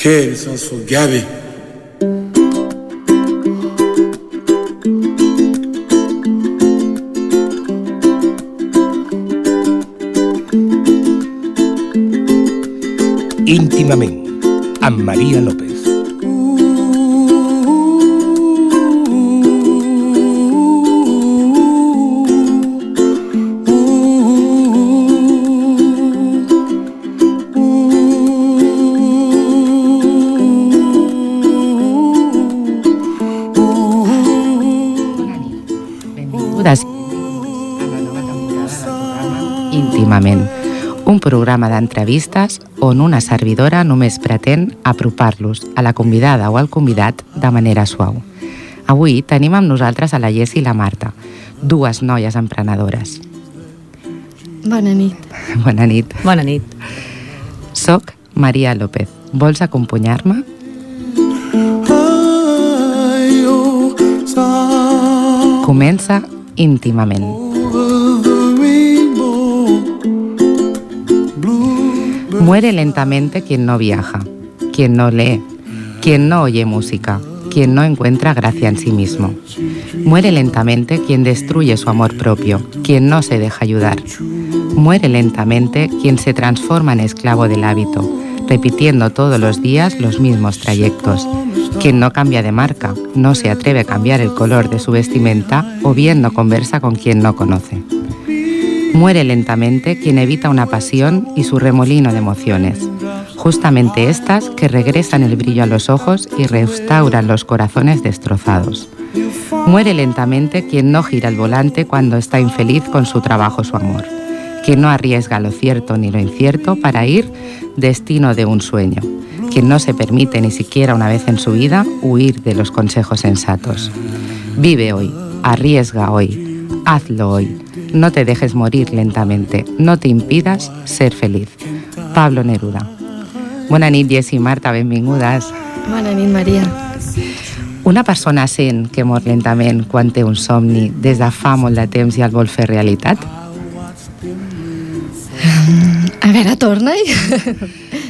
K stands for Gabby. íntimament, amb Maria López. D'entrevistes on una servidora només pretén apropar-los a la convidada o al convidat de manera suau. Avui tenim amb nosaltres a la Jessi i la Marta, dues noies emprenedores. Bona nit. Bona nit. Bona nit. Soc Maria López. Vols acompanyar-me? Comença íntimament. Muere lentamente quien no viaja, quien no lee, quien no oye música, quien no encuentra gracia en sí mismo. Muere lentamente quien destruye su amor propio, quien no se deja ayudar. Muere lentamente quien se transforma en esclavo del hábito, repitiendo todos los días los mismos trayectos. Quien no cambia de marca, no se atreve a cambiar el color de su vestimenta o bien no conversa con quien no conoce. Muere lentamente quien evita una pasión y su remolino de emociones, justamente estas que regresan el brillo a los ojos y restauran los corazones destrozados. Muere lentamente quien no gira el volante cuando está infeliz con su trabajo o su amor, quien no arriesga lo cierto ni lo incierto para ir destino de un sueño, quien no se permite ni siquiera una vez en su vida huir de los consejos sensatos. Vive hoy, arriesga hoy, hazlo hoy, no te dejes morir lentamente, no te impidas ser feliz. Pablo Neruda. Bona nit, Jess i Marta, benvingudes. Bona nit, Maria. Una persona sent que mor lentament quan té un somni des de fa molt de temps i el vol fer realitat? A veure, torna-hi.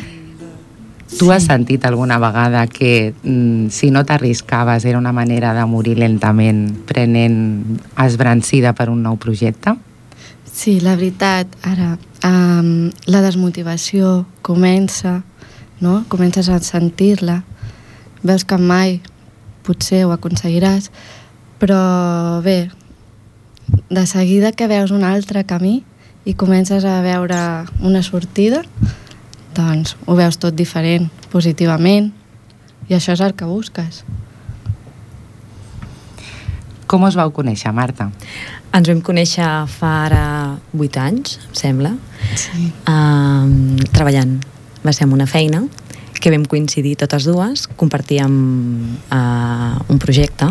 Tu has sentit alguna vegada que mm, si no t'arriscaves era una manera de morir lentament prenent esbrancida per un nou projecte? Sí, la veritat, ara, um, la desmotivació comença, no? Comences a sentir-la. Veus que mai potser ho aconseguiràs, però bé, de seguida que veus un altre camí i comences a veure una sortida, doncs ho veus tot diferent, positivament, i això és el que busques. Com us vau conèixer, Marta? Ens vam conèixer fa ara 8 anys, em sembla, Sí. um, treballant. Va ser en una feina que vam coincidir totes dues, compartíem uh, un projecte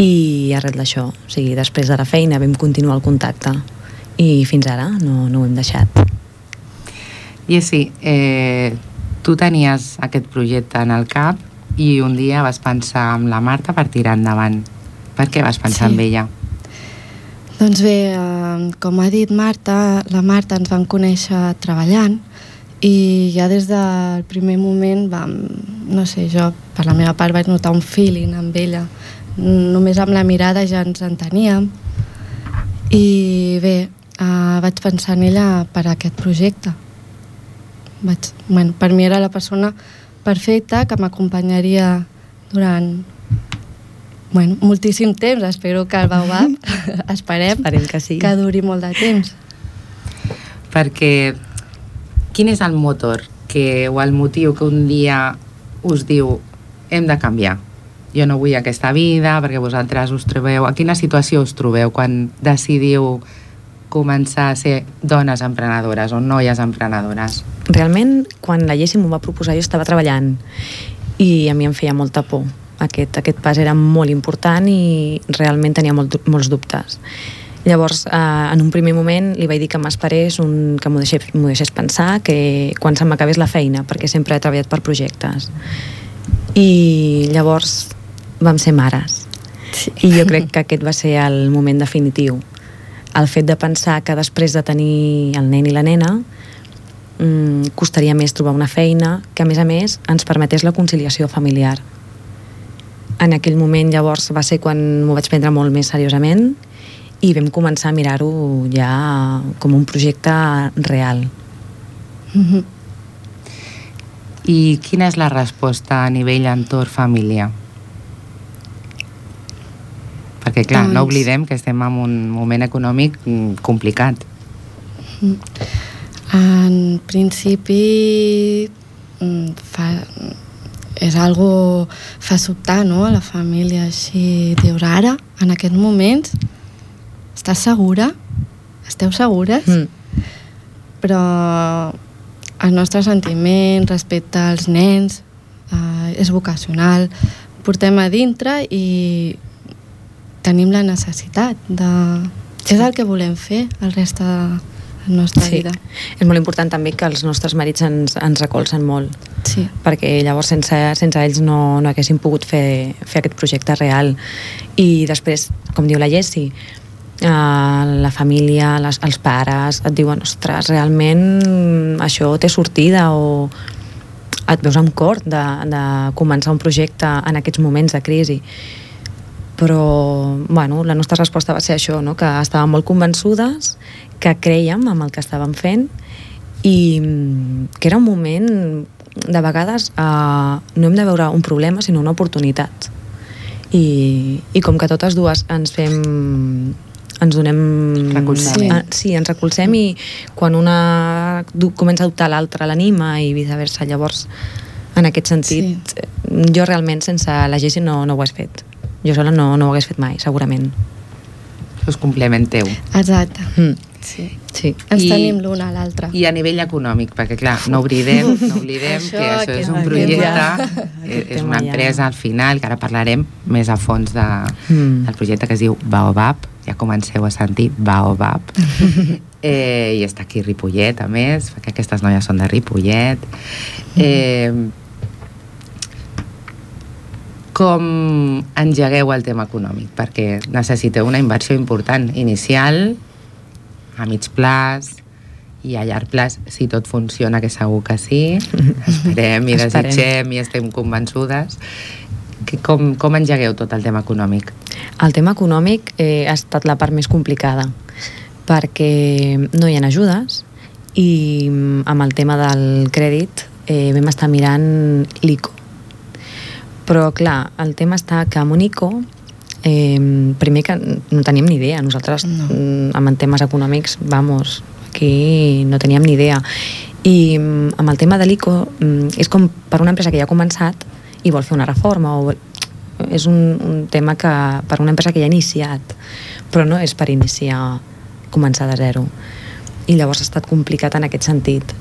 i arrel d'això, o sigui, després de la feina vam continuar el contacte i fins ara no, no ho hem deixat. Jessi, eh, tu tenies aquest projecte en el cap i un dia vas pensar amb la Marta per tirar endavant. Per què vas pensar Sí. en ella? Doncs bé, eh, com ha dit Marta, la Marta ens vam conèixer treballant i ja des del primer moment vam, no sé, jo per la meva part vaig notar un feeling amb ella. Només amb la mirada ja ens enteníem i bé, eh, vaig pensar en ella per aquest projecte. Vaig, bueno, per mi era la persona perfecta que m'acompanyaria durant bueno, moltíssim temps. Espero que el Baobab, esperem, Esperem que sí. que duri molt de temps. Perquè quin és el motor que, o el motiu que un dia us diu hem de canviar? Jo no vull aquesta vida perquè vosaltres us trobeu... A quina situació us trobeu quan decidiu començar a ser dones emprenedores o noies emprenedores? Realment, quan la Jessie m'ho va proposar, jo estava treballant i a mi em feia molta por. Aquest, aquest pas era molt important i realment tenia molt, molts dubtes. Llavors, eh, en un primer moment li vaig dir que m'esperés, un, que m'ho deixés, deixés pensar, que quan se m'acabés la feina, perquè sempre he treballat per projectes. I llavors vam ser mares. Sí. I jo crec que aquest va ser el moment definitiu. El fet de pensar que després de tenir el nen i la nena mm, costaria més trobar una feina que, a més a més, ens permetés la conciliació familiar. En aquell moment, llavors, va ser quan m'ho vaig prendre molt més seriosament i vam començar a mirar-ho ja com un projecte real. Mm -hmm. I quina és la resposta a nivell entorn família? Perquè, clar, doncs... no oblidem que estem en un moment econòmic mm, complicat. Mm. En principi mm, fa, és algo fa sobtar no? a la família així dius ara, en aquests moments estàs segura? esteu segures? Mm. però el nostre sentiment respecte als nens eh, és vocacional portem a dintre i tenim la necessitat de... Sí. és el que volem fer el reste de la nostra sí. vida. És molt important també que els nostres marits ens, ens recolzen molt, sí. perquè llavors sense, sense ells no, no haguéssim pogut fer, fer aquest projecte real. I després, com diu la Jessie, Uh, la família, les, els pares et diuen, ostres, realment això té sortida o et veus amb cor de, de començar un projecte en aquests moments de crisi però bueno, la nostra resposta va ser això, no? que estàvem molt convençudes, que creiem amb el que estàvem fent i que era un moment de vegades eh, no hem de veure un problema sinó una oportunitat i, i com que totes dues ens fem ens donem... Recolzem. Sí. sí, ens recolzem i quan una comença a adoptar l'altra l'anima i viceversa. Llavors, en aquest sentit, sí. jo realment sense la Jessie no, no ho hagués fet jo sola no, no ho hagués fet mai, segurament. Us complementeu. Exacte. Mm. Sí. sí. Ens I, tenim l'una a l'altra. I a nivell econòmic, perquè clar, no oblidem, no oblidem això, que això que és un projecte, és, és una empresa al final, que ara parlarem més a fons de, mm. del projecte que es diu Baobab, ja comenceu a sentir Baobab, eh, i està aquí Ripollet, a més, perquè aquestes noies són de Ripollet. Eh, com engegueu el tema econòmic? Perquè necessiteu una inversió important inicial, a mig plaç i a llarg plaç, si tot funciona, que segur que sí, esperem i esperem. desitgem i estem convençudes. Que com, com engegueu tot el tema econòmic? El tema econòmic eh, ha estat la part més complicada perquè no hi ha ajudes i amb el tema del crèdit eh, vam estar mirant l'ICO però, clar, el tema està que a Monico eh, primer que no teníem ni idea. Nosaltres, no. Mm, amb temes econòmics, vamos, aquí no teníem ni idea. I mm, amb el tema de l'ICO mm, és com per una empresa que ja ha començat i vol fer una reforma o és un, un tema que per una empresa que ja ha iniciat però no és per iniciar començar de zero i llavors ha estat complicat en aquest sentit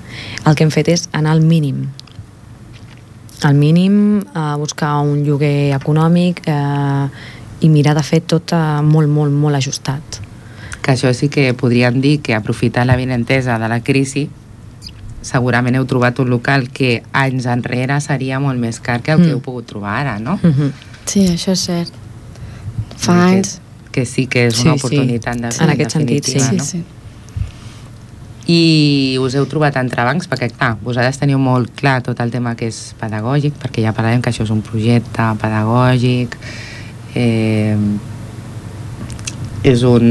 el que hem fet és anar al mínim al mínim, a buscar un lloguer econòmic eh, i mirar de fer tot eh, molt, molt, molt ajustat. Que això sí que podríem dir que aprofitar la vinentesa de la crisi segurament heu trobat un local que anys enrere seria molt més car que el mm. que heu pogut trobar ara, no? Mm -hmm. Sí, això és cert. Fa que, anys... Que sí que és una sí, oportunitat sí. de sí. En aquest sentit, sí. sí, no? sí i us heu trobat entrebancs perquè, clar, vosaltres teniu molt clar tot el tema que és pedagògic, perquè ja parlarem que això és un projecte pedagògic, eh, és un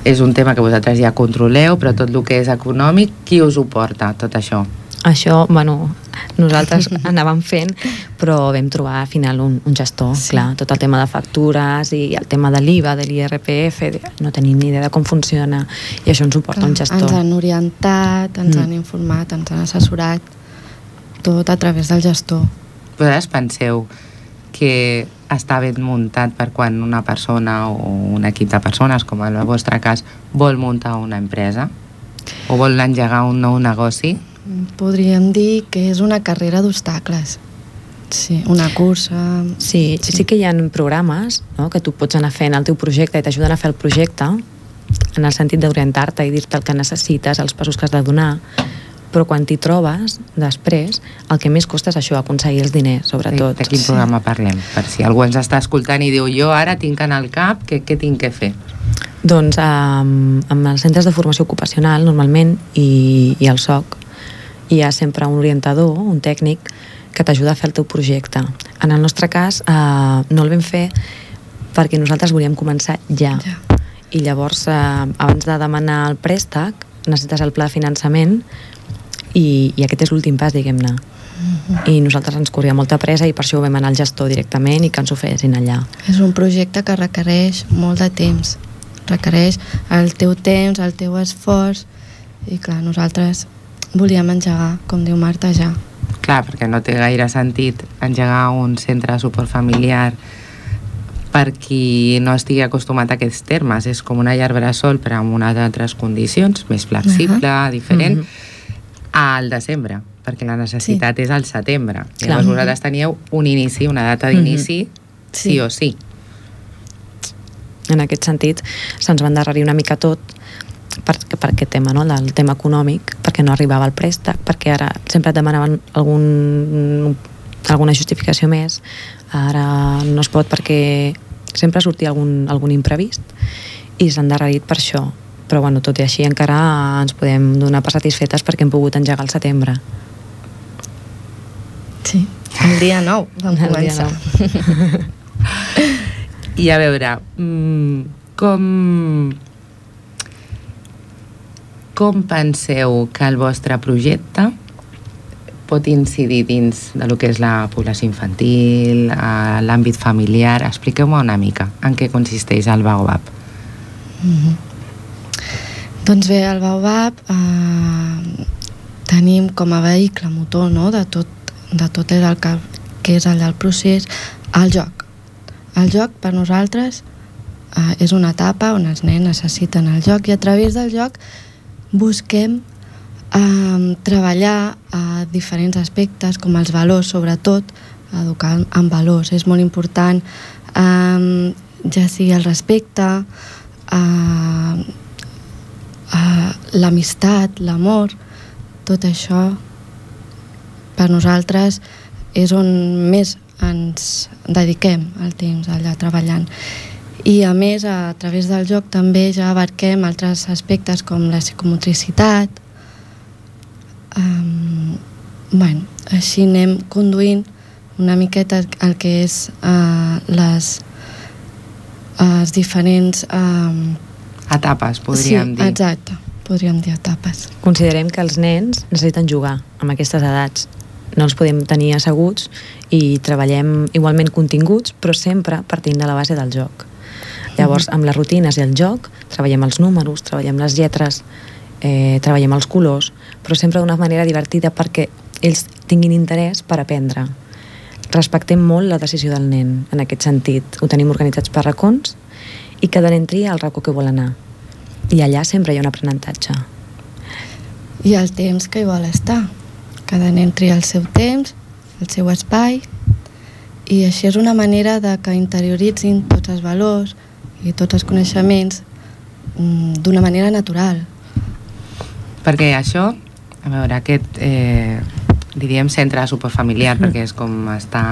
és un tema que vosaltres ja controleu, però tot el que és econòmic, qui us ho porta, tot això? Això, bueno, nosaltres anàvem fent, però vam trobar al final un, un gestor, sí. clar, tot el tema de factures i el tema de l'IVA, de l'IRPF, no tenim ni idea de com funciona i això ens ho porta clar, un gestor. Ens han orientat, ens mm. han informat, ens han assessorat, tot a través del gestor. Vosaltres penseu que està ben muntat per quan una persona o un equip de persones, com en el vostre cas, vol muntar una empresa o vol engegar un nou negoci? Podríem dir que és una carrera d'obstacles. Sí, una cursa... Sí, sí, sí que hi ha programes no? que tu pots anar fent el teu projecte i t'ajuden a fer el projecte en el sentit d'orientar-te i dir-te el que necessites, els passos que has de donar, però quan t'hi trobes, després, el que més costa és això, aconseguir els diners, sobretot. De, quin programa sí. parlem? Per si algú ens està escoltant i diu jo ara tinc en el cap, què, què tinc que fer? Doncs amb, amb els centres de formació ocupacional, normalment, i, i el SOC, hi ha sempre un orientador, un tècnic, que t'ajuda a fer el teu projecte. En el nostre cas, eh, no el vam fer perquè nosaltres volíem començar ja. ja. I llavors, eh, abans de demanar el préstec, necessites el pla de finançament i, i aquest és l'últim pas, diguem-ne. Mm -hmm. I nosaltres ens corria molta pressa i per això vam anar al gestor directament i que ens ho fessin allà. És un projecte que requereix molt de temps. Requereix el teu temps, el teu esforç i clar, nosaltres volíem engegar, com diu Marta, ja. Clar, perquè no té gaire sentit engegar un centre de suport familiar per qui no estigui acostumat a aquests termes. És com una llar bressol però amb unes altres condicions, més flexible, uh -huh. diferent, uh -huh. al desembre, perquè la necessitat sí. és al setembre. Clar. Llavors vosaltres teníeu un inici, una data d'inici, uh -huh. sí. sí o sí. En aquest sentit, se'ns va endarrerir una mica tot per, per aquest tema, no? el tema econòmic, perquè no arribava el préstec, perquè ara sempre et demanaven algun, alguna justificació més, ara no es pot perquè sempre sortia algun, algun imprevist i s'han endarrerit per això. Però bueno, tot i així encara ens podem donar per satisfetes perquè hem pogut engegar el setembre. Sí, el dia 9 vam el començar I a veure mm, com com penseu que el vostre projecte pot incidir dins de lo que és la població infantil, l'àmbit familiar. Expliqueu-me una mica en què consisteix el Baobab. Mm -hmm. Doncs bé, el Baobab eh, tenim com a vehicle motor no? de tot, de tot el que, que és allà el procés, el joc. El joc per nosaltres eh, és una etapa on els nens necessiten el joc i a través del joc busquem eh, treballar a diferents aspectes com els valors sobretot educar en valors. És molt important eh, ja sigui el respecte eh, eh, l'amistat, l'amor tot això per nosaltres és on més ens dediquem el temps allà treballant i a més a través del joc també ja abarquem altres aspectes com la psicomotricitat um, bueno, així anem conduint una miqueta el que és uh, les les diferents um, etapes, podríem sí, dir. exacte, podríem dir etapes. Considerem que els nens necessiten jugar amb aquestes edats. No els podem tenir asseguts i treballem igualment continguts, però sempre partint de la base del joc. Llavors, amb les rutines i el joc, treballem els números, treballem les lletres, eh, treballem els colors, però sempre d'una manera divertida perquè ells tinguin interès per aprendre. Respectem molt la decisió del nen, en aquest sentit. Ho tenim organitzats per racons i cada nen tria el racó que vol anar. I allà sempre hi ha un aprenentatge. I el temps que hi vol estar. Cada nen tria el seu temps, el seu espai, i així és una manera de que interioritzin tots els valors i tots els coneixements mm, d'una manera natural, perquè això, a veure, aquest, eh, diríem centre de suport familiar, mm. perquè és com està...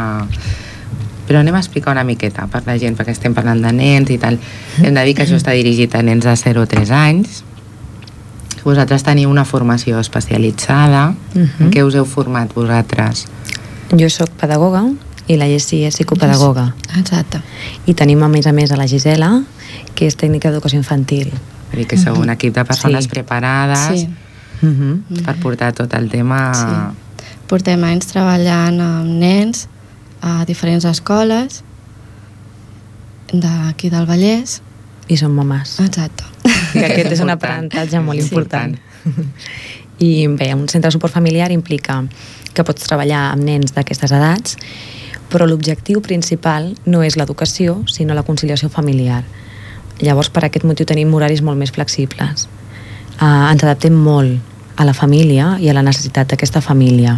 Però anem a explicar una miqueta per la gent, perquè estem parlant de nens i tal. Hem de dir que això està dirigit a nens de 0 a 3 anys. Vosaltres teniu una formació especialitzada. Uh -huh. En què us heu format vosaltres? Jo sóc pedagoga i la Jessi és psicopedagoga. Exacte. I tenim a més a més a la Gisela, que és tècnica d'educació infantil. Vull dir que sou un equip de persones sí. preparades sí. Uh -huh. per portar tot el tema... Sí. Portem anys treballant amb nens a diferents escoles d'aquí del Vallès. I són mamàs. Exacte. Que aquest és un aprenentatge molt sí. important. I bé, un centre de suport familiar implica que pots treballar amb nens d'aquestes edats, però l'objectiu principal no és l'educació, sinó la conciliació familiar. Llavors, per aquest motiu tenim horaris molt més flexibles. Uh, ens adaptem molt a la família i a la necessitat d'aquesta família.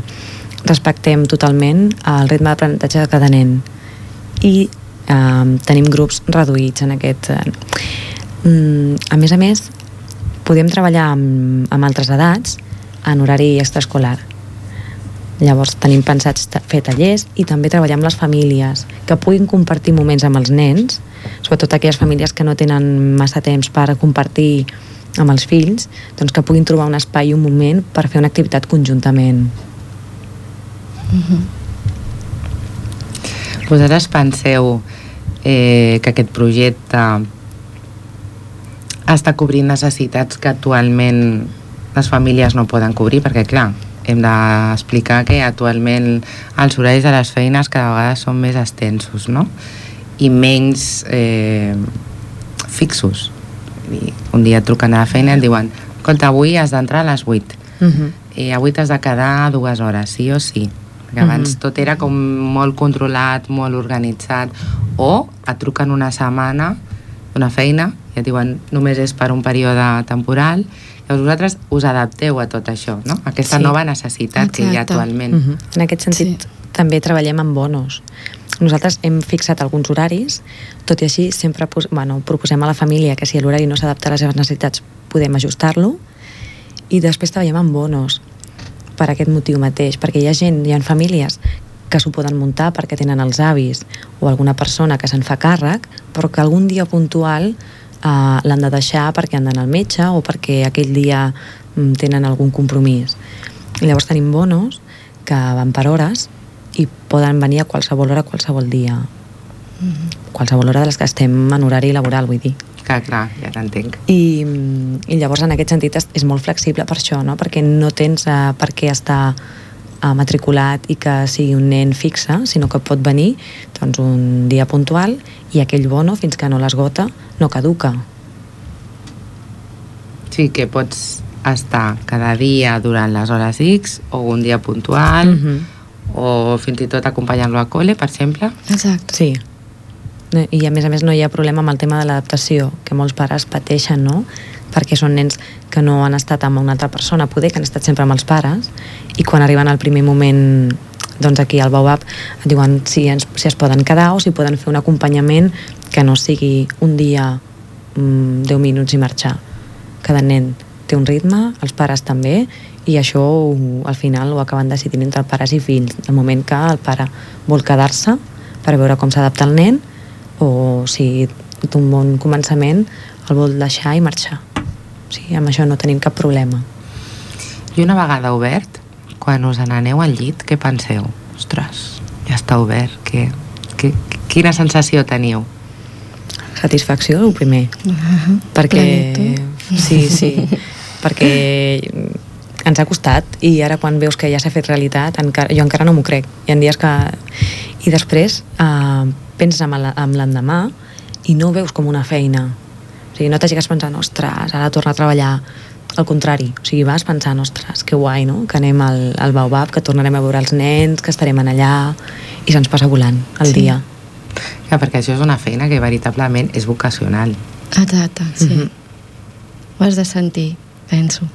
Respectem totalment el ritme d'aprenentatge de cada nen i uh, tenim grups reduïts en aquest... Uh, a més a més, podem treballar amb, amb altres edats en horari extraescolar. Llavors tenim pensats fer tallers i també treballar amb les famílies que puguin compartir moments amb els nens, sobretot aquelles famílies que no tenen massa temps per compartir amb els fills, doncs que puguin trobar un espai i un moment per fer una activitat conjuntament. Mm -hmm. Vosaltres penseu eh, que aquest projecte està cobrint necessitats que actualment les famílies no poden cobrir, perquè clar, hem d'explicar que actualment els horaris de les feines cada vegada són més extensos, no? I menys eh, fixos. I un dia et truquen a la feina i et diuen escolta, avui has d'entrar a les 8 uh -huh. i avui t'has de quedar dues hores, sí o sí perquè abans uh -huh. tot era com molt controlat, molt organitzat o et truquen una setmana d'una feina i et diuen només és per un període temporal Llavors vosaltres us adapteu a tot això, no? Aquesta sí. nova necessitat Exacte. que hi ha actualment. Uh -huh. En aquest sentit, sí. també treballem amb bonos. Nosaltres hem fixat alguns horaris, tot i així sempre bueno, proposem a la família que si l'horari no s'adapta a les seves necessitats podem ajustar-lo i després treballem amb bonos per aquest motiu mateix, perquè hi ha gent, hi ha famílies que s'ho poden muntar perquè tenen els avis o alguna persona que se'n fa càrrec, però que algun dia puntual eh, l'han de deixar perquè han d'anar al metge o perquè aquell dia mm, tenen algun compromís. I llavors tenim bonos que van per hores i poden venir a qualsevol hora, qualsevol dia. Mm -hmm. Qualsevol hora de les que estem en horari laboral, vull dir. Clar, clar, ja t'entenc. I, I llavors en aquest sentit és, és molt flexible per això, no? perquè no tens uh, per què estar uh, matriculat i que sigui un nen fixe, sinó que pot venir doncs, un dia puntual i aquell bono, fins que no l'esgota, no caduca. Sí, que pots estar cada dia durant les hores X o un dia puntual uh mhm. -huh. o fins i tot acompanyant-lo a col·le, per exemple. Exacte. Sí. I a més a més no hi ha problema amb el tema de l'adaptació, que molts pares pateixen, no? Perquè són nens que no han estat amb una altra persona, poder que han estat sempre amb els pares, i quan arriben al primer moment doncs aquí al Baobab et diuen si, ens, si es poden quedar o si poden fer un acompanyament que no sigui un dia mm, 10 minuts i marxar. Cada nen té un ritme, els pares també, i això al final ho acaben decidint entre pares i fills. El moment que el pare vol quedar-se per veure com s'adapta el nen o si d'un bon començament el vol deixar i marxar. O sigui, amb això no tenim cap problema. I una vegada obert, quan us n'aneu al llit, què penseu? Ostres, ja està obert, que, que, quina sensació teniu? Satisfacció, el primer. Uh -huh. Perquè... Sí, sí. perquè ens ha costat i ara quan veus que ja s'ha fet realitat encara, jo encara no m'ho crec hi ha dies que... i després eh, penses amb l'endemà i no ho veus com una feina sigui, no t'hagis pensant, ostres, ara torna a treballar al contrari, o sigui, vas pensant, ostres, que guai, no?, que anem al, al Baobab, que tornarem a veure els nens, que estarem en allà, i se'ns passa volant el sí. dia. Ja, perquè això és una feina que veritablement és vocacional. Exacte, sí. Mm -hmm. Ho has de sentir, penso.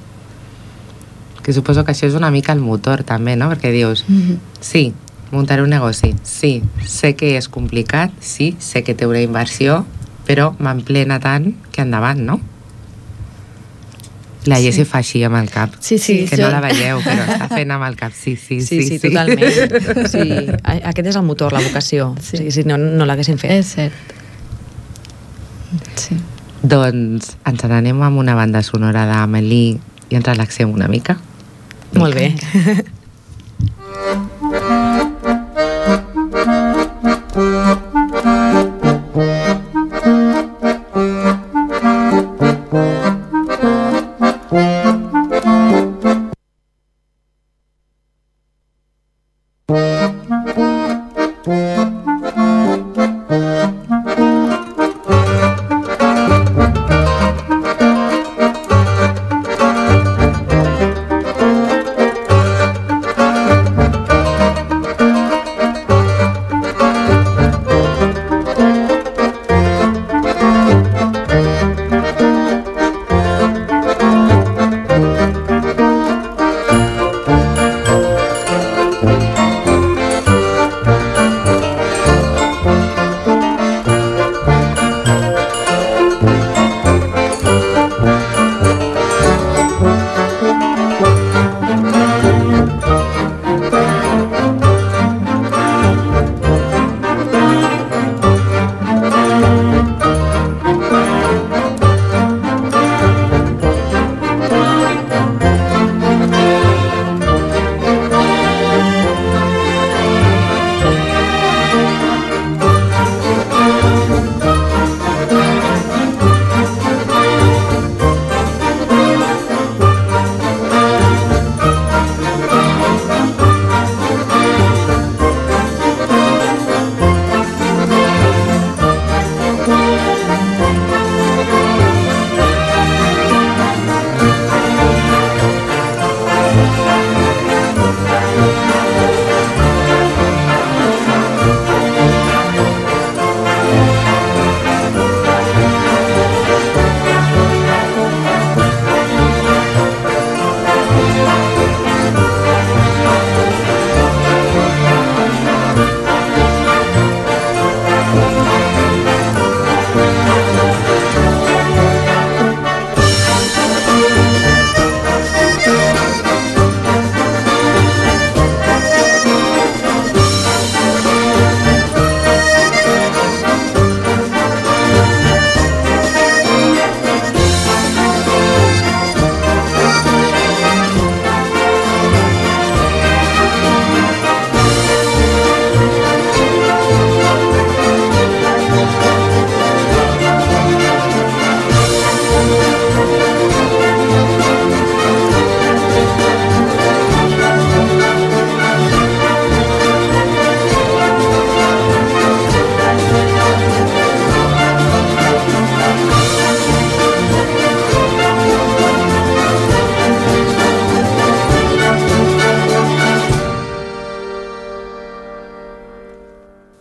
Que suposo que això és una mica el motor, també, no?, perquè dius, mm -hmm. sí, muntaré un negoci, sí, sé que és complicat, sí, sé que té una inversió, però m'emplena tant que endavant, no? La Jessi sí. fa així amb el cap. Sí, sí. Que jo... no la veieu, però està fent amb el cap. Sí, sí, sí. Sí, sí, sí. totalment. Sí, aquest és el motor, la vocació. Sí. sí si no, no l'haguéssim fet. És cert. Sí. Doncs ens n'anem amb una banda sonora d'Amelie i ens relaxem una mica. Molt bé.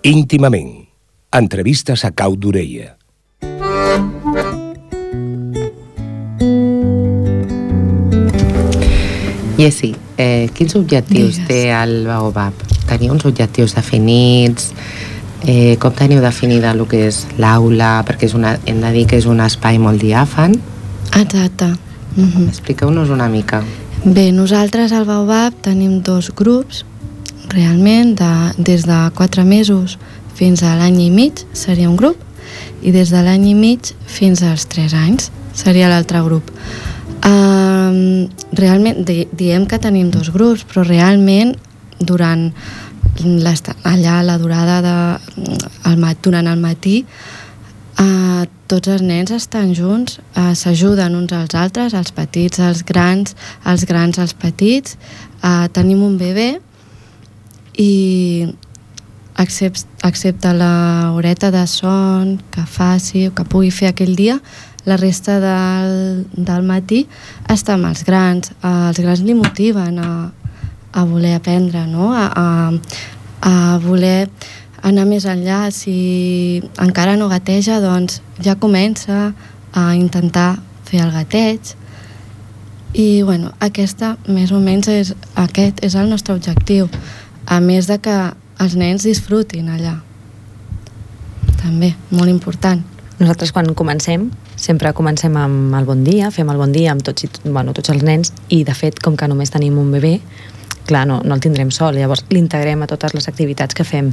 Íntimament. Entrevistes a cau d'orella. Jessi, eh, quins objectius Digues. té el Baobab? Teniu uns objectius definits? Eh, com teniu definida el que és l'aula? Perquè és una, hem de dir que és un espai molt diàfan. Exacte. Mhm. Expliqueu-nos una mica. Bé, nosaltres al Baobab tenim dos grups, realment, de, des de 4 mesos fins a l'any i mig seria un grup, i des de l'any i mig fins als 3 anys seria l'altre grup. Um, realment, di diem que tenim dos grups, però realment durant allà la durada de, el, durant el matí Uh, tots els nens estan junts, uh, s'ajuden uns als altres, els petits, els grans, els grans, els petits. Uh, tenim un bebè i excepte, excepte la horeta de son que faci o que pugui fer aquell dia, la resta del, del matí està amb els grans. Uh, els grans li motiven a, a voler aprendre, no? a, a, a voler anar més enllà. Si encara no gateja, doncs ja comença a intentar fer el gateig. I, bueno, aquesta, més o menys, és, aquest és el nostre objectiu. A més de que els nens disfrutin allà. També, molt important. Nosaltres quan comencem, sempre comencem amb el bon dia, fem el bon dia amb tots, i, bueno, tots els nens i de fet, com que només tenim un bebè, clar, no, no el tindrem sol, llavors l'integrem a totes les activitats que fem.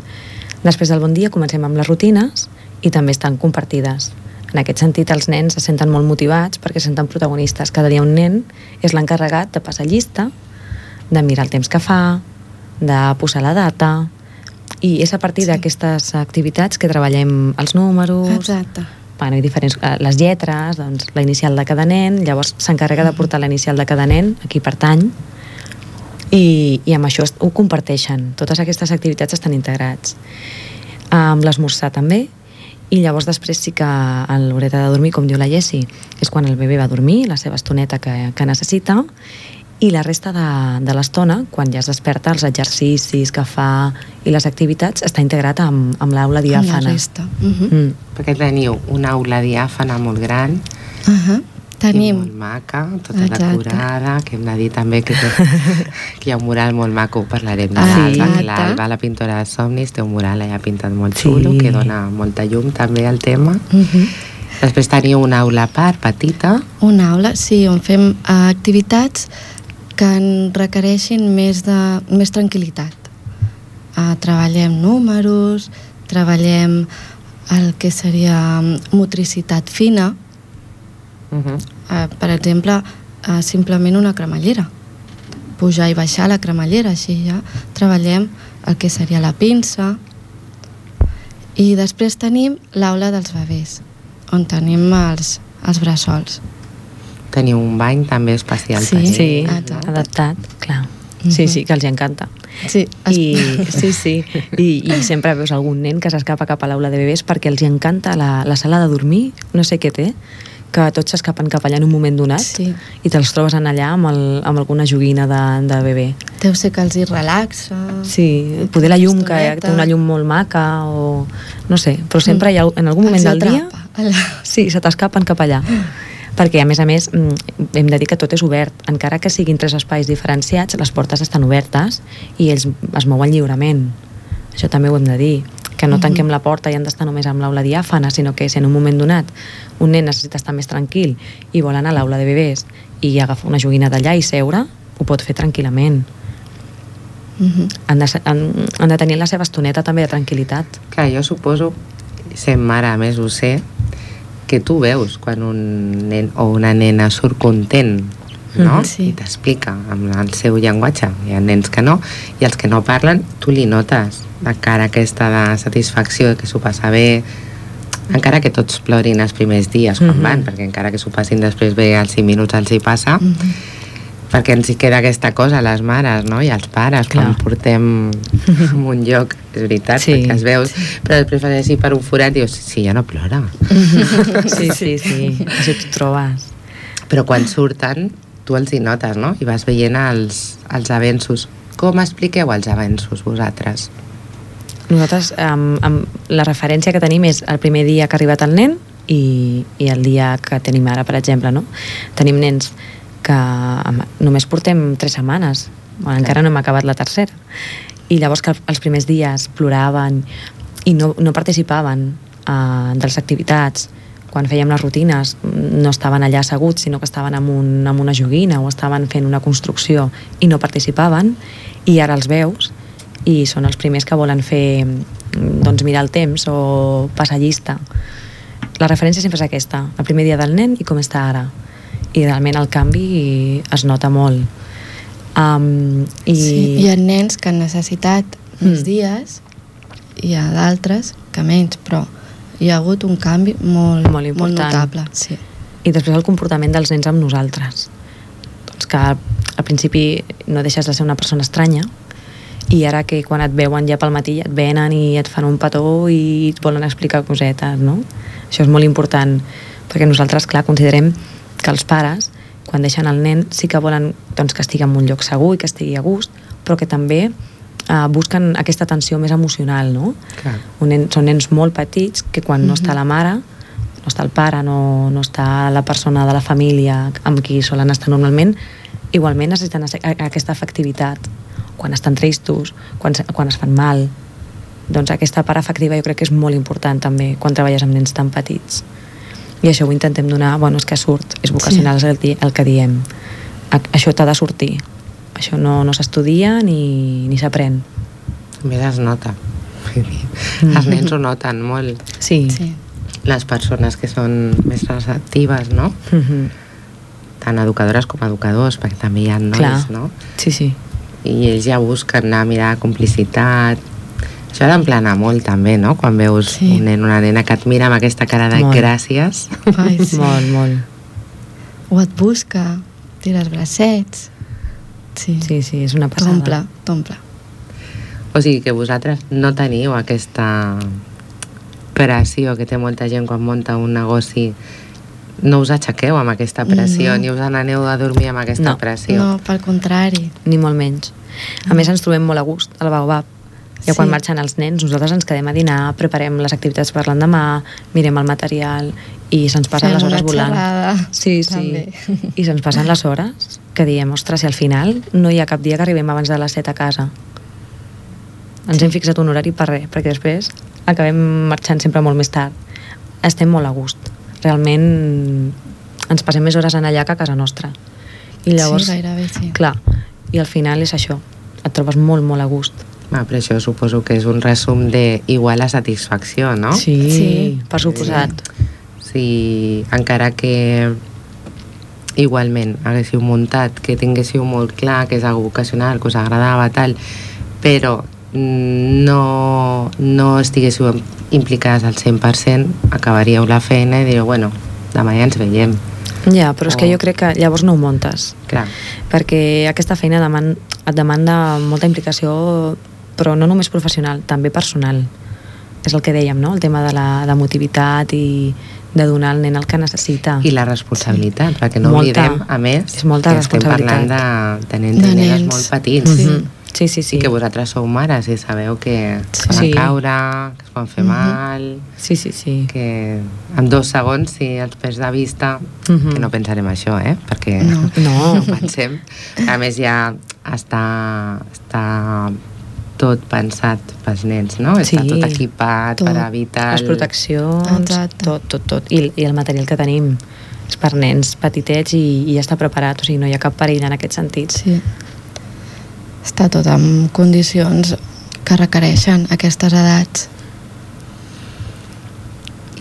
Després del bon dia comencem amb les rutines i també estan compartides. En aquest sentit, els nens se senten molt motivats perquè se senten protagonistes. Cada dia un nen és l'encarregat de passar llista, de mirar el temps que fa, de posar la data, i és a partir Sí. d'aquestes activitats que treballem els números, Exacte. bueno, i diferents, eh, les lletres, doncs, la inicial de cada nen, llavors s'encarrega de portar la inicial de cada nen, a qui pertany, i, i amb això ho comparteixen. Totes aquestes activitats estan integrats. Amb l'esmorzar també, i llavors després sí que a l'horeta de dormir, com diu la Jessi, és quan el bebè va a dormir, la seva estoneta que, que necessita, i la resta de, de l'estona, quan ja es desperta, els exercicis que fa i les activitats, està integrat amb, amb l'aula Amb diàfana. la resta. Uh -huh. Mm. Perquè teniu una aula diàfana molt gran, Uh -huh. i molt Tenim, maca, tota Exacte. decorada, que hem de dir també que, té, que hi ha un mural molt maco, parlarem de Ah, l'Alba, que l'Alba, la pintora de somnis, té un mural allà pintat molt Sí. xulo, que dona molta llum també al tema. uh -huh. Després teniu una aula a part, petita, una aula, sí, on fem uh, activitats que en requereixin més, de, més tranquil·litat. Uh, treballem números, treballem el que seria motricitat fina, uh -huh. uh, per exemple, uh, simplement una cremallera. Pujar i baixar la cremallera, així ja treballem el que seria la pinça. I després tenim l'aula dels bebès, on tenim els, els bressols. Teniu un bany també especial Sí. Sí, Exacte. adaptat, clar. Sí, sí, que els encanta. Sí, es... I, sí, sí. I, I sempre veus algun nen que s'escapa cap a l'aula de bebès perquè els hi encanta la, la sala de dormir, no sé què té, que tots s'escapen cap allà en un moment donat Sí. i te'ls trobes en allà amb, el, amb alguna joguina de, de bebè. deu ser que els hi relaxa. Sí, poder la llum, que té una llum molt maca o... no sé, però sempre hi ha, en algun moment Els del dia atrapa. Sí, se t'escapen cap allà. Perquè, a més a més, mm, hem de dir que tot és obert. Encara que siguin tres espais diferenciats, les portes estan obertes i ells es mouen lliurement. Això també ho hem de dir. Que no Mhm. tanquem la porta i han d'estar només amb l'aula diàfana, sinó que si en un moment donat un nen necessita estar més tranquil i vol anar a l'aula de bebès i agafar una joguina d'allà i seure, ho pot fer tranquil·lament. Mhm. Han de, han, han de tenir la seva estoneta també de tranquil·litat. Clar, jo suposo, sent mare a més ho sé, que tu veus quan un nen o una nena surt content, no? Mhm, sí. I t'explica amb el seu llenguatge. Hi ha nens que no, i els que no parlen, tu li notes la cara aquesta de satisfacció, que s'ho passa bé, encara que tots plorin els primers dies quan Mhm. van, perquè encara que s'ho passin després bé als 5 minuts els hi passa, Mhm. Perquè ens hi queda aquesta cosa a les mares no? i als pares Clar. quan portem a un lloc, és veritat, Sí. perquè es veus, però després fas així per un forat i dius, sí, ja no plora. Sí, sí, sí. Això t'ho trobes. Però quan surten, tu els hi notes, no? I vas veient els, els avenços. Com expliqueu els avenços vosaltres? Nosaltres, um, um, la referència que tenim és el primer dia que ha arribat el nen i, i el dia que tenim ara, per exemple, no? Tenim nens que només portem tres setmanes, bueno, encara no hem acabat la tercera, i llavors que els primers dies ploraven i no, no participaven uh, de les activitats, quan fèiem les rutines no estaven allà asseguts, sinó que estaven amb, un, amb una joguina o estaven fent una construcció i no participaven, i ara els veus i són els primers que volen fer doncs, mirar el temps o passar llista. La referència sempre és aquesta, el primer dia del nen i com està ara. I realment el canvi es nota molt. Um, i... Sí, hi ha nens que han necessitat Mm. més dies i hi ha d'altres que menys, però hi ha hagut un canvi molt, Molt important. molt notable. Sí. i després el comportament dels nens amb nosaltres doncs que al principi no deixes de ser una persona estranya i ara que quan et veuen ja pel matí et venen i et fan un petó i et volen explicar cosetes, no? Això és molt important perquè nosaltres, clar, considerem que els pares quan deixen el nen sí que volen doncs, que estigui en un lloc segur i que estigui a gust, però que també eh, busquen aquesta atenció més emocional, no? Clar. Un nen, són nens molt petits que quan no està la mare, no està el pare, no, no està la persona de la família amb qui solen estar normalment, igualment necessiten aquesta afectivitat. Quan estan tristos, quan, quan es fan mal. Doncs aquesta part afectiva jo crec que és molt important també quan treballes amb nens tan petits. I això ho intentem donar, bueno, és que surt, és vocacional sí. el, el que diem. A, això t'ha de sortir. Això no, no s'estudia ni, ni s'aprèn. També es nota. Dir, Els nens ho noten molt. Sí. sí. Les persones que són més receptives, no? Mhm. Tant educadores com educadors, perquè també hi ha nois, Clar. no? Sí, sí. I ells ja busquen anar a mirar complicitat. Això ha d'emplenar molt, també, no? Quan veus Sí. un nen, una nena que et mira amb aquesta cara de Molt. gràcies. Ai, sí. Molt, molt. O et busca, tira els bracets. Sí, Sí, sí, és una passada. t'omple, t'omple. O sigui que vosaltres no teniu aquesta pressió que té molta gent quan munta un negoci no us aixequeu amb aquesta pressió, No. ni us n'aneu a dormir amb aquesta No. pressió. No, pel contrari. Ni molt menys. A més, ens trobem molt a gust al Baobab. Ja Sí. quan marxen els nens, nosaltres ens quedem a dinar, preparem les activitats per l'endemà, mirem el material i se'ns passen Fem les hores volant. xerrada, Sí, sí. també. I se'ns passen les hores que diem, ostres, si al final no hi ha cap dia que arribem abans de les 7 a casa. Ens hem fixat un horari per res, perquè després acabem marxant sempre molt més tard. Estem molt a gust. Realment ens passem més hores en allà que a casa nostra. I llavors, sí, gairebé sí. clar, i al final és això, et trobes molt, molt a gust. Va, però això suposo que és un resum de igual a satisfacció, no? Sí, Sí. per suposat. Si encara que igualment haguéssiu muntat, que tinguéssiu molt clar que és algo vocacional, que us agradava, tal, però no, no estiguéssiu implicades al 100%, acabaríeu la feina i diríeu, bueno, demà ja ens veiem. Ja, però és que jo crec que llavors no ho montes, Clar, perquè aquesta feina deman, et demanda molta implicació, però no només professional, també personal. És el que dèiem, no? El tema de la de motivitat i de donar al nen el que necessita. i la responsabilitat, perquè no Molta. oblidem, a més, És molta que estem parlant responsabilitat. de, de nens De i nenes nens. molt petits. Sí. Sí, sí, sí. I que vosaltres sou mares i sabeu que es poden Sí. caure, que es poden fer mal, Sí, sí, sí. que en dos segons, si els perds de vista, Mhm. que no pensarem això, eh? Perquè No. No. no pensem. A més, ja està, està tot pensat pels nens, no? Està Sí. tot equipat Tot. per evitar... Les proteccions, Exacte. tot, tot, tot. I, I el material que tenim és per nens petitets i, i ja està preparat, o sigui, no hi ha cap perill en aquest sentit. Sí. Està tot en condicions que requereixen aquestes edats.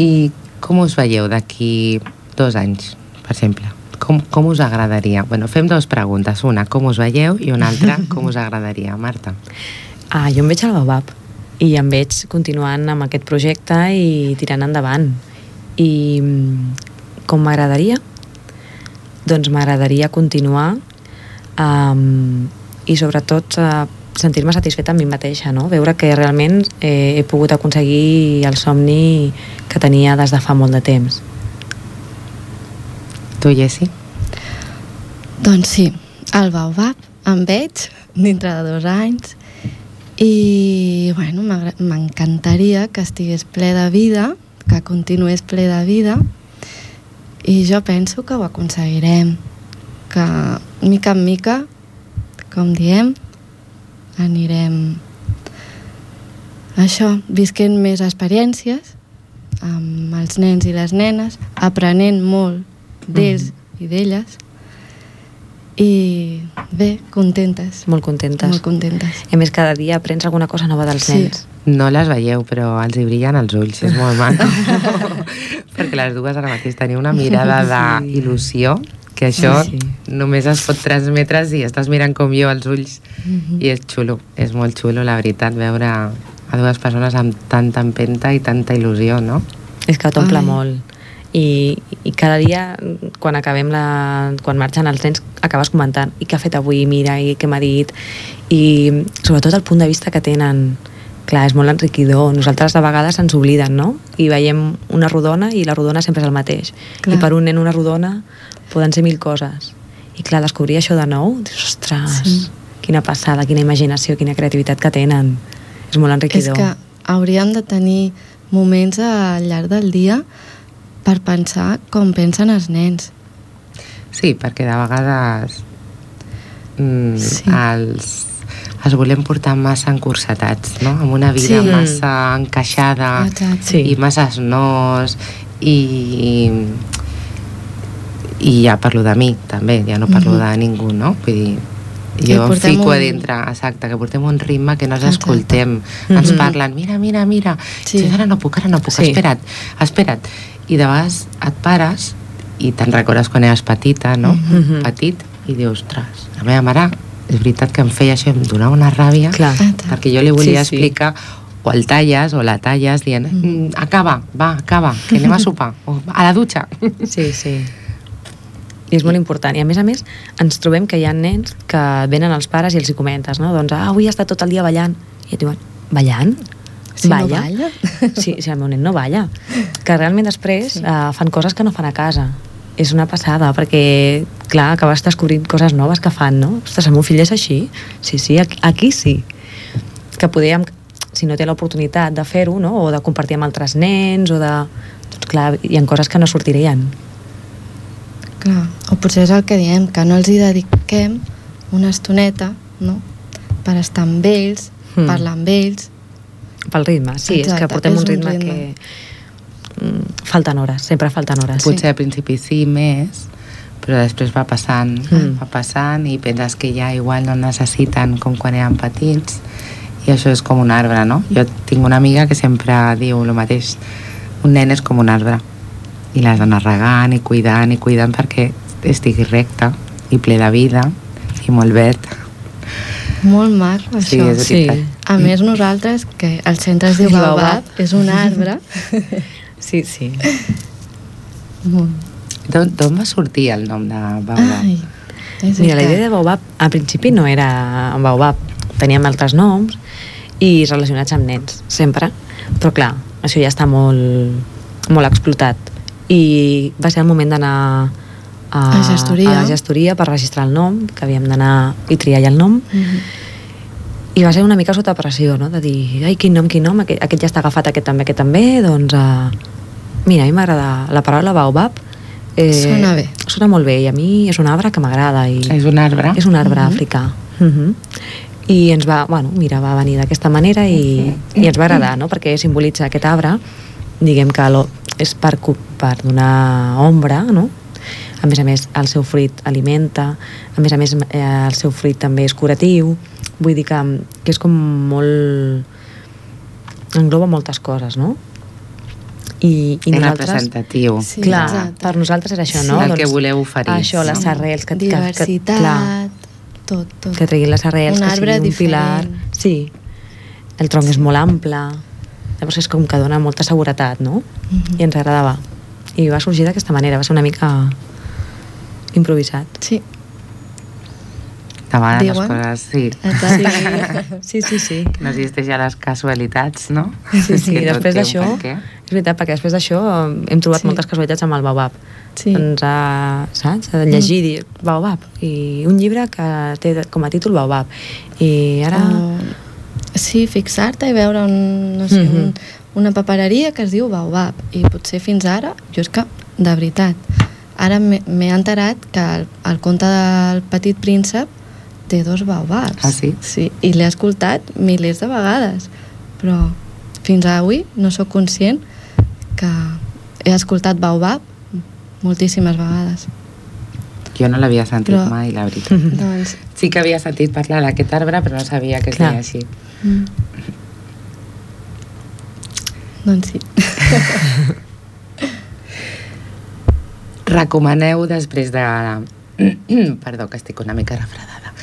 I com us veieu d'aquí dos anys, per exemple? Com, com us agradaria? Bueno, fem dues preguntes. Una, com us veieu? I una altra, com us agradaria? Marta. Ah, jo em veig al Baobab i em veig continuant amb aquest projecte i tirant endavant. I mm, com m'agradaria? Doncs m'agradaria continuar um, i sobretot uh, sentir-me satisfeta amb mi mateixa, no? veure que realment eh, he pogut aconseguir el somni que tenia des de fa molt de temps. Tu, Jessi? Doncs sí, al Baobab em veig dintre de dos anys i bueno, m'encantaria que estigués ple de vida, que continués ple de vida, i jo penso que ho aconseguirem, que mica en mica, com diem, anirem això, visquent més experiències amb els nens i les nenes, aprenent molt d'ells i d'elles, i bé, contentes. Molt contentes. Molt contentes. I a més, cada dia aprens alguna cosa nova dels Sí. nens. No les veieu, però els hi brillen els ulls, és molt maco. Perquè les dues ara mateix teniu una mirada d'il·lusió que això Sí, sí. només es pot transmetre si estàs mirant com jo als ulls i és xulo, és molt xulo la veritat veure a dues persones amb tanta empenta i tanta il·lusió, no? És que t'omple molt. I, I cada dia, quan acabem la... quan marxen els nens, acabes comentant i què ha fet avui, mira, i què m'ha dit. I sobretot el punt de vista que tenen. Clar, és molt enriquidor. Nosaltres de vegades ens obliden, no? I veiem una rodona i la rodona sempre és el mateix. Clar. I per un nen una rodona poden ser mil coses. I clar, descobrir això de nou, dius, ostres, Sí. quina passada, quina imaginació, quina creativitat que tenen. És molt És enriquidor. que hauríem de tenir moments al llarg del dia per pensar com pensen els nens. Sí, perquè de vegades mm, Sí. els, els volem portar massa encursetats, no? Amb una vida Sí. massa encaixada Exacte. Sí. i massa nos i i ja parlo de mi també, ja no parlo Mhm. de ningú, no? Vull dir, jo em fico un- a dintre, exacte, que portem un ritme que no els Exacte. escoltem. Ens Mhm. parlen, mira, mira, mira, Sí. sí. ara no puc, ara no puc, Sí. espera't, espera't. I de vegades et pares i te'n recordes quan eres petita, no? Mhm. Petit, i dius, ostres, la meva mare, és veritat que em feia això, em donava una ràbia, Clar. Perquè jo li volia Sí, sí. explicar o el talles o la talles dient mm, acaba, va, acaba, que anem a sopar o a la dutxa Sí, sí. I és molt important. I a més a més, ens trobem que hi ha nens que venen als pares i els hi comentes, no? Doncs, ah, avui ha estat tot el dia ballant. I et diuen, ballant? Si no balla? Sí, sí, el meu nen no balla. Que realment després sí. uh, fan coses que no fan a casa. És una passada, perquè, clar, acabes descobrint coses noves que fan, no? Ostres, el meu fill és així. Sí, sí, aquí, aquí sí. Que podríem, si no té l'oportunitat de fer-ho, no? o de compartir amb altres nens, o de... Doncs clar, hi ha coses que no sortirien. Clar. O potser és el que diem, que no els hi dediquem una estoneta, no? Per estar amb ells, Mm. parlar amb ells. Pel ritme, sí, és Exacte, que portem és un un ritme, ritme. que... Mm, falten hores, sempre falten hores. potser al principi sí més però després va passant Mm. va passant i penses que ja igual no necessiten com quan eren petits i això és com un arbre, no? Jo tinc una amiga que sempre diu el mateix un nen és com un arbre i l'has d'anar regant i cuidant i cuidant perquè estigui recte i ple de vida i molt verd Molt maco, Sí, això. és Sí. A més, nosaltres, que el centre es diu Sí, Baobab, és un arbre. Sí, sí. Molt. D'on va sortir el nom de Baobab? Ai, és Mira, la idea de Baobab, al principi no era Baobab, teníem altres noms i relacionats amb nens, sempre. Però clar, això ja està molt, molt explotat. I va ser el moment d'anar a, A gestoria. a la gestoria per registrar el nom, que havíem d'anar i triar ja el nom, Mhm. i va ser una mica sota pressió, no? de dir, ai, quin nom, quin nom, aquest, aquest ja està agafat, aquest també, aquest també, doncs, uh, mira, a mi m'agrada la paraula baobab, eh, Sona bé. Sona molt bé, i a mi és un arbre que m'agrada. i És un arbre? És un arbre Mhm. africà. Mhm. I ens va, bueno, mira, va venir d'aquesta manera i, i ens va agradar, no? perquè simbolitza aquest arbre, diguem que lo, és per, per donar ombra, no? A més a més, el seu fruit alimenta, a més a més, eh, el seu fruit també és curatiu, vull dir que, que és com molt... engloba moltes coses, no? I, i és nosaltres... representatiu. Sí, clar, exacte. per nosaltres és això, Sí. no? El que voleu oferir, Això, les no? arrels, que, que, que, Diversitat, clar, tot, tot. que treguin les arrels, Un que arbre sigui un pilar. diferent. Sí, el tronc és molt ample, llavors és com que dona molta seguretat, no? Mhm. I ens agradava. I va sorgir d'aquesta manera, va ser una mica improvisat. Sí, De vegades les coses, sí. exacte. Sí, sí, sí. Que no existeixen les casualitats, no? Sí, sí, Que després d'això, és veritat, perquè després d'això eh, hem trobat Sí. moltes casualitats amb el Baobab. Sí. Ens ha, saps, de llegir i dir Baobab, i un llibre que té com a títol Baobab. I ara... O Sí, fixar-te i veure un, no sé, Mhm. un, una papereria que es diu Baobab i potser fins ara, jo és que, de veritat, ara m'he enterat que el, el conte del petit príncep té dos baobabs. Ah, sí? Sí, i l'he escoltat milers de vegades, però fins avui no sóc conscient que he escoltat baobab moltíssimes vegades. Jo no l'havia sentit Però- mai, la veritat. doncs, Sí que havia sentit parlar d'aquest arbre, però no sabia que es deia així. mm. doncs sí. Recomaneu després de... Perdó, que estic una mica refredada.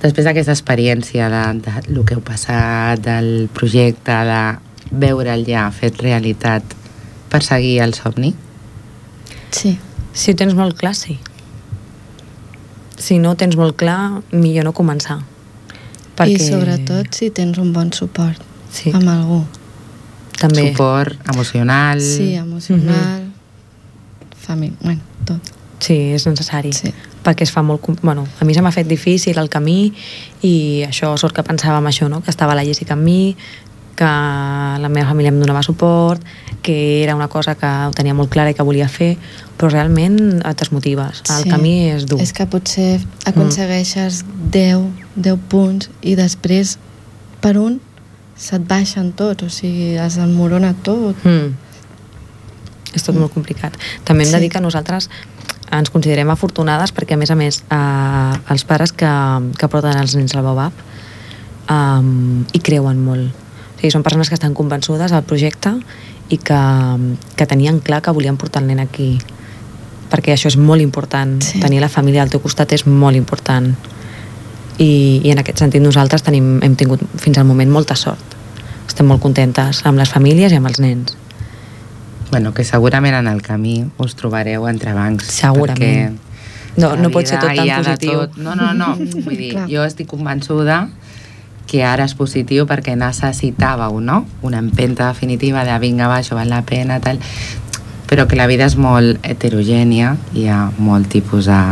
Després d'aquesta experiència de, de lo que heu passat, del projecte, de veure'l ja fet realitat, perseguir el somni? Sí, Si ho tens molt clar, sí. Si no ho tens molt clar, millor no començar. i sobretot si tens un bon suport Sí, amb algú. també. Suport emocional... Sí, emocional, família, bueno, tot. Sí, és necessari. Sí. Perquè es fa molt... Bueno, a mi se m'ha fet difícil el camí i això, sort que pensava en això, no? que estava la Jessica amb mi, que la meva família em donava suport, que era una cosa que ho tenia molt clara i que volia fer, però realment et desmotives. El Sí. camí és dur. És que potser aconsegueixes 10, 10 punts i després per un se't baixen tots, o sigui, es enmorona tot. Mm. És tot molt complicat. També hem de Sí. dir que nosaltres ens considerem afortunades perquè, a més a més, eh, els pares que, que porten els nens al Baobab eh, hi creuen molt. O sigui, són persones que estan convençudes al projecte i que, que tenien clar que volien portar el nen aquí perquè això és molt important. Sí. Tenir la família al teu costat és molt important. I, i en aquest sentit nosaltres tenim, hem tingut fins al moment molta sort. Estem molt contentes amb les famílies i amb els nens. Bueno, que segurament en el camí us trobareu entre bancs. Segurament. perquè No, no pot ser tot tan positiu. tot. No, no, no. Vull dir, jo estic convençuda que ara és positiu perquè necessitàveu, no? Una empenta definitiva de vinga, va, això val la pena, tal. Però que la vida és molt heterogènia, hi ha molt tipus de,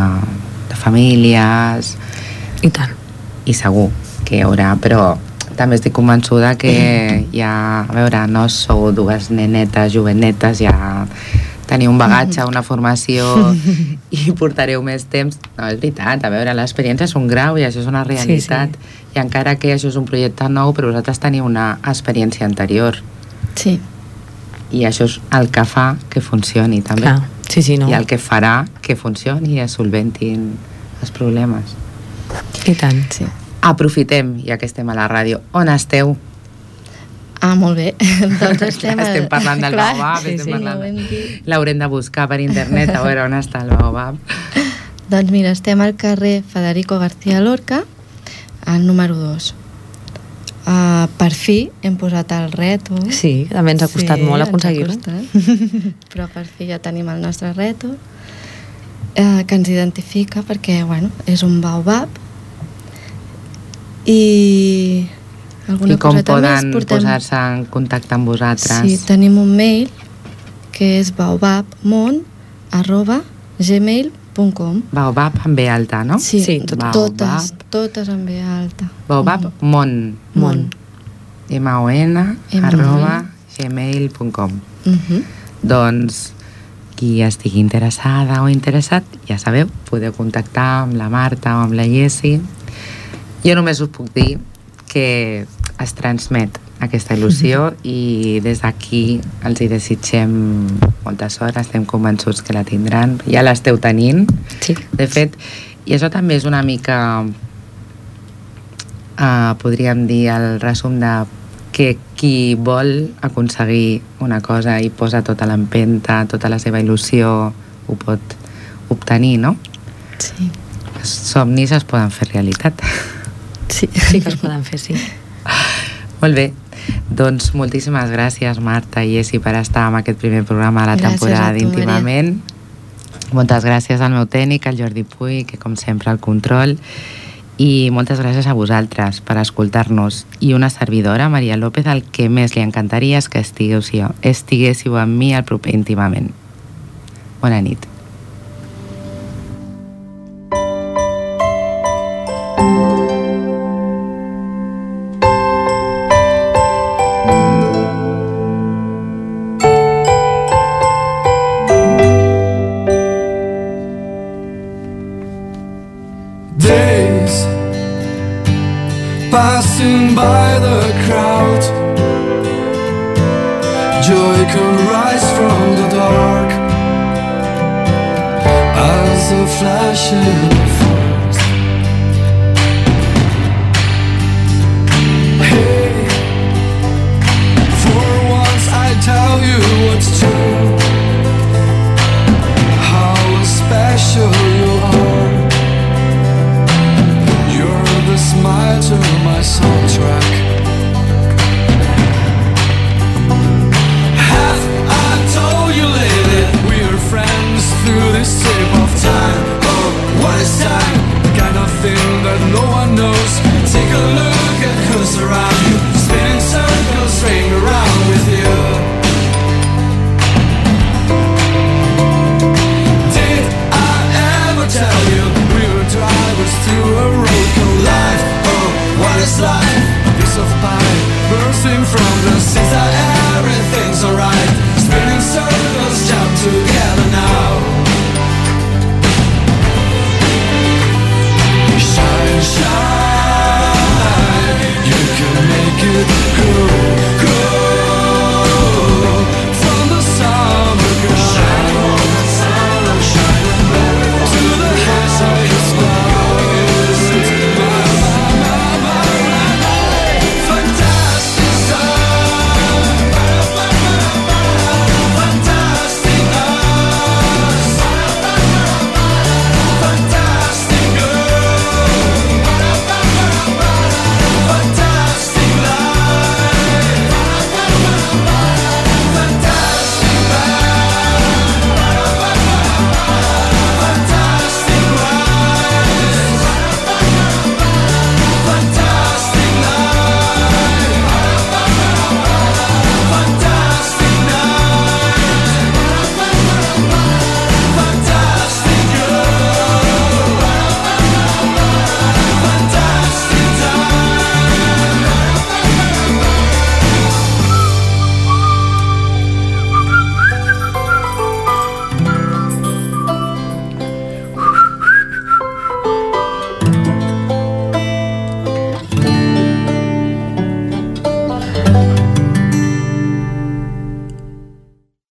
de famílies, I tant. i segur que hi haurà, però també estic convençuda que ja, a veure, no sou dues nenetes, jovenetes, ja teniu un bagatge, una formació i portareu més temps. No, és veritat, a veure, l'experiència és un grau i això és una realitat. Sí, I encara que això és un projecte nou, però vosaltres teniu una experiència anterior. Sí, I això és el que fa que funcioni també. Clar. Sí, sí, no. I el que farà que funcioni i es solventin els problemes. I tant. sí. Aprofitem, ja que estem a la ràdio. On esteu? Ah, molt bé. doncs estem... Clar, estem parlant del Clar, Baobab, sí, estem sí, parlant... L'haurem de buscar per internet a veure on està el Baobab. Doncs mira, estem al carrer Federico García Lorca, al número 2. Uh, per fi hem posat el reto. Sí, també ens ha costat molt ens ha aconseguir-ho. Però per fi ja tenim el nostre reto, eh, que ens identifica perquè, bueno, és un baobab. I alguna I com coseta poden portem... posar-se en contacte amb vosaltres? Sí, tenim un mail que és baobabmon arroba gmail.com Baobab amb B alta, no? Sí, Sí, tot- totes, Baobab. totes en B alta. Baobab Mon. Mon. M-O-N arroba gmail.com Mhm. Doncs qui estigui interessada o interessat, ja sabeu, podeu contactar amb la Marta o amb la Jessi. Jo només us puc dir que es transmet aquesta il·lusió i des d'aquí els hi desitgem molta sort, estem convençuts que la tindran, ja l'esteu tenint, Sí. de fet, i això també és una mica, uh, podríem dir, el resum de que qui vol aconseguir una cosa i posa tota l'empenta, tota la seva il·lusió, ho pot obtenir, no? Sí. Els somnis es poden fer realitat. Sí. Sí que es poden fer, sí. Molt bé. Doncs moltíssimes gràcies, Marta i Jessi, per estar en aquest primer programa de la Gràcies temporada d'Íntimament. Moltes gràcies al meu tècnic, al Jordi Puy, que com sempre el control. I moltes gràcies a vosaltres per escoltar-nos. I una servidora, Maria López, el que més li encantaria és que estiguéssiu, estiguéssiu amb mi al proper Íntimament. Bona nit. beaten by the crowd. Joy can rise from the dark as a flash of. To my soundtrack. Have I told you lately we're friends through this tape of time? Oh, what is time? The kind of thing that no one knows. Take a look at who's around you, spinning circles, ring around with you. Called life? Oh, what is life? A piece of pie bursting from the seeds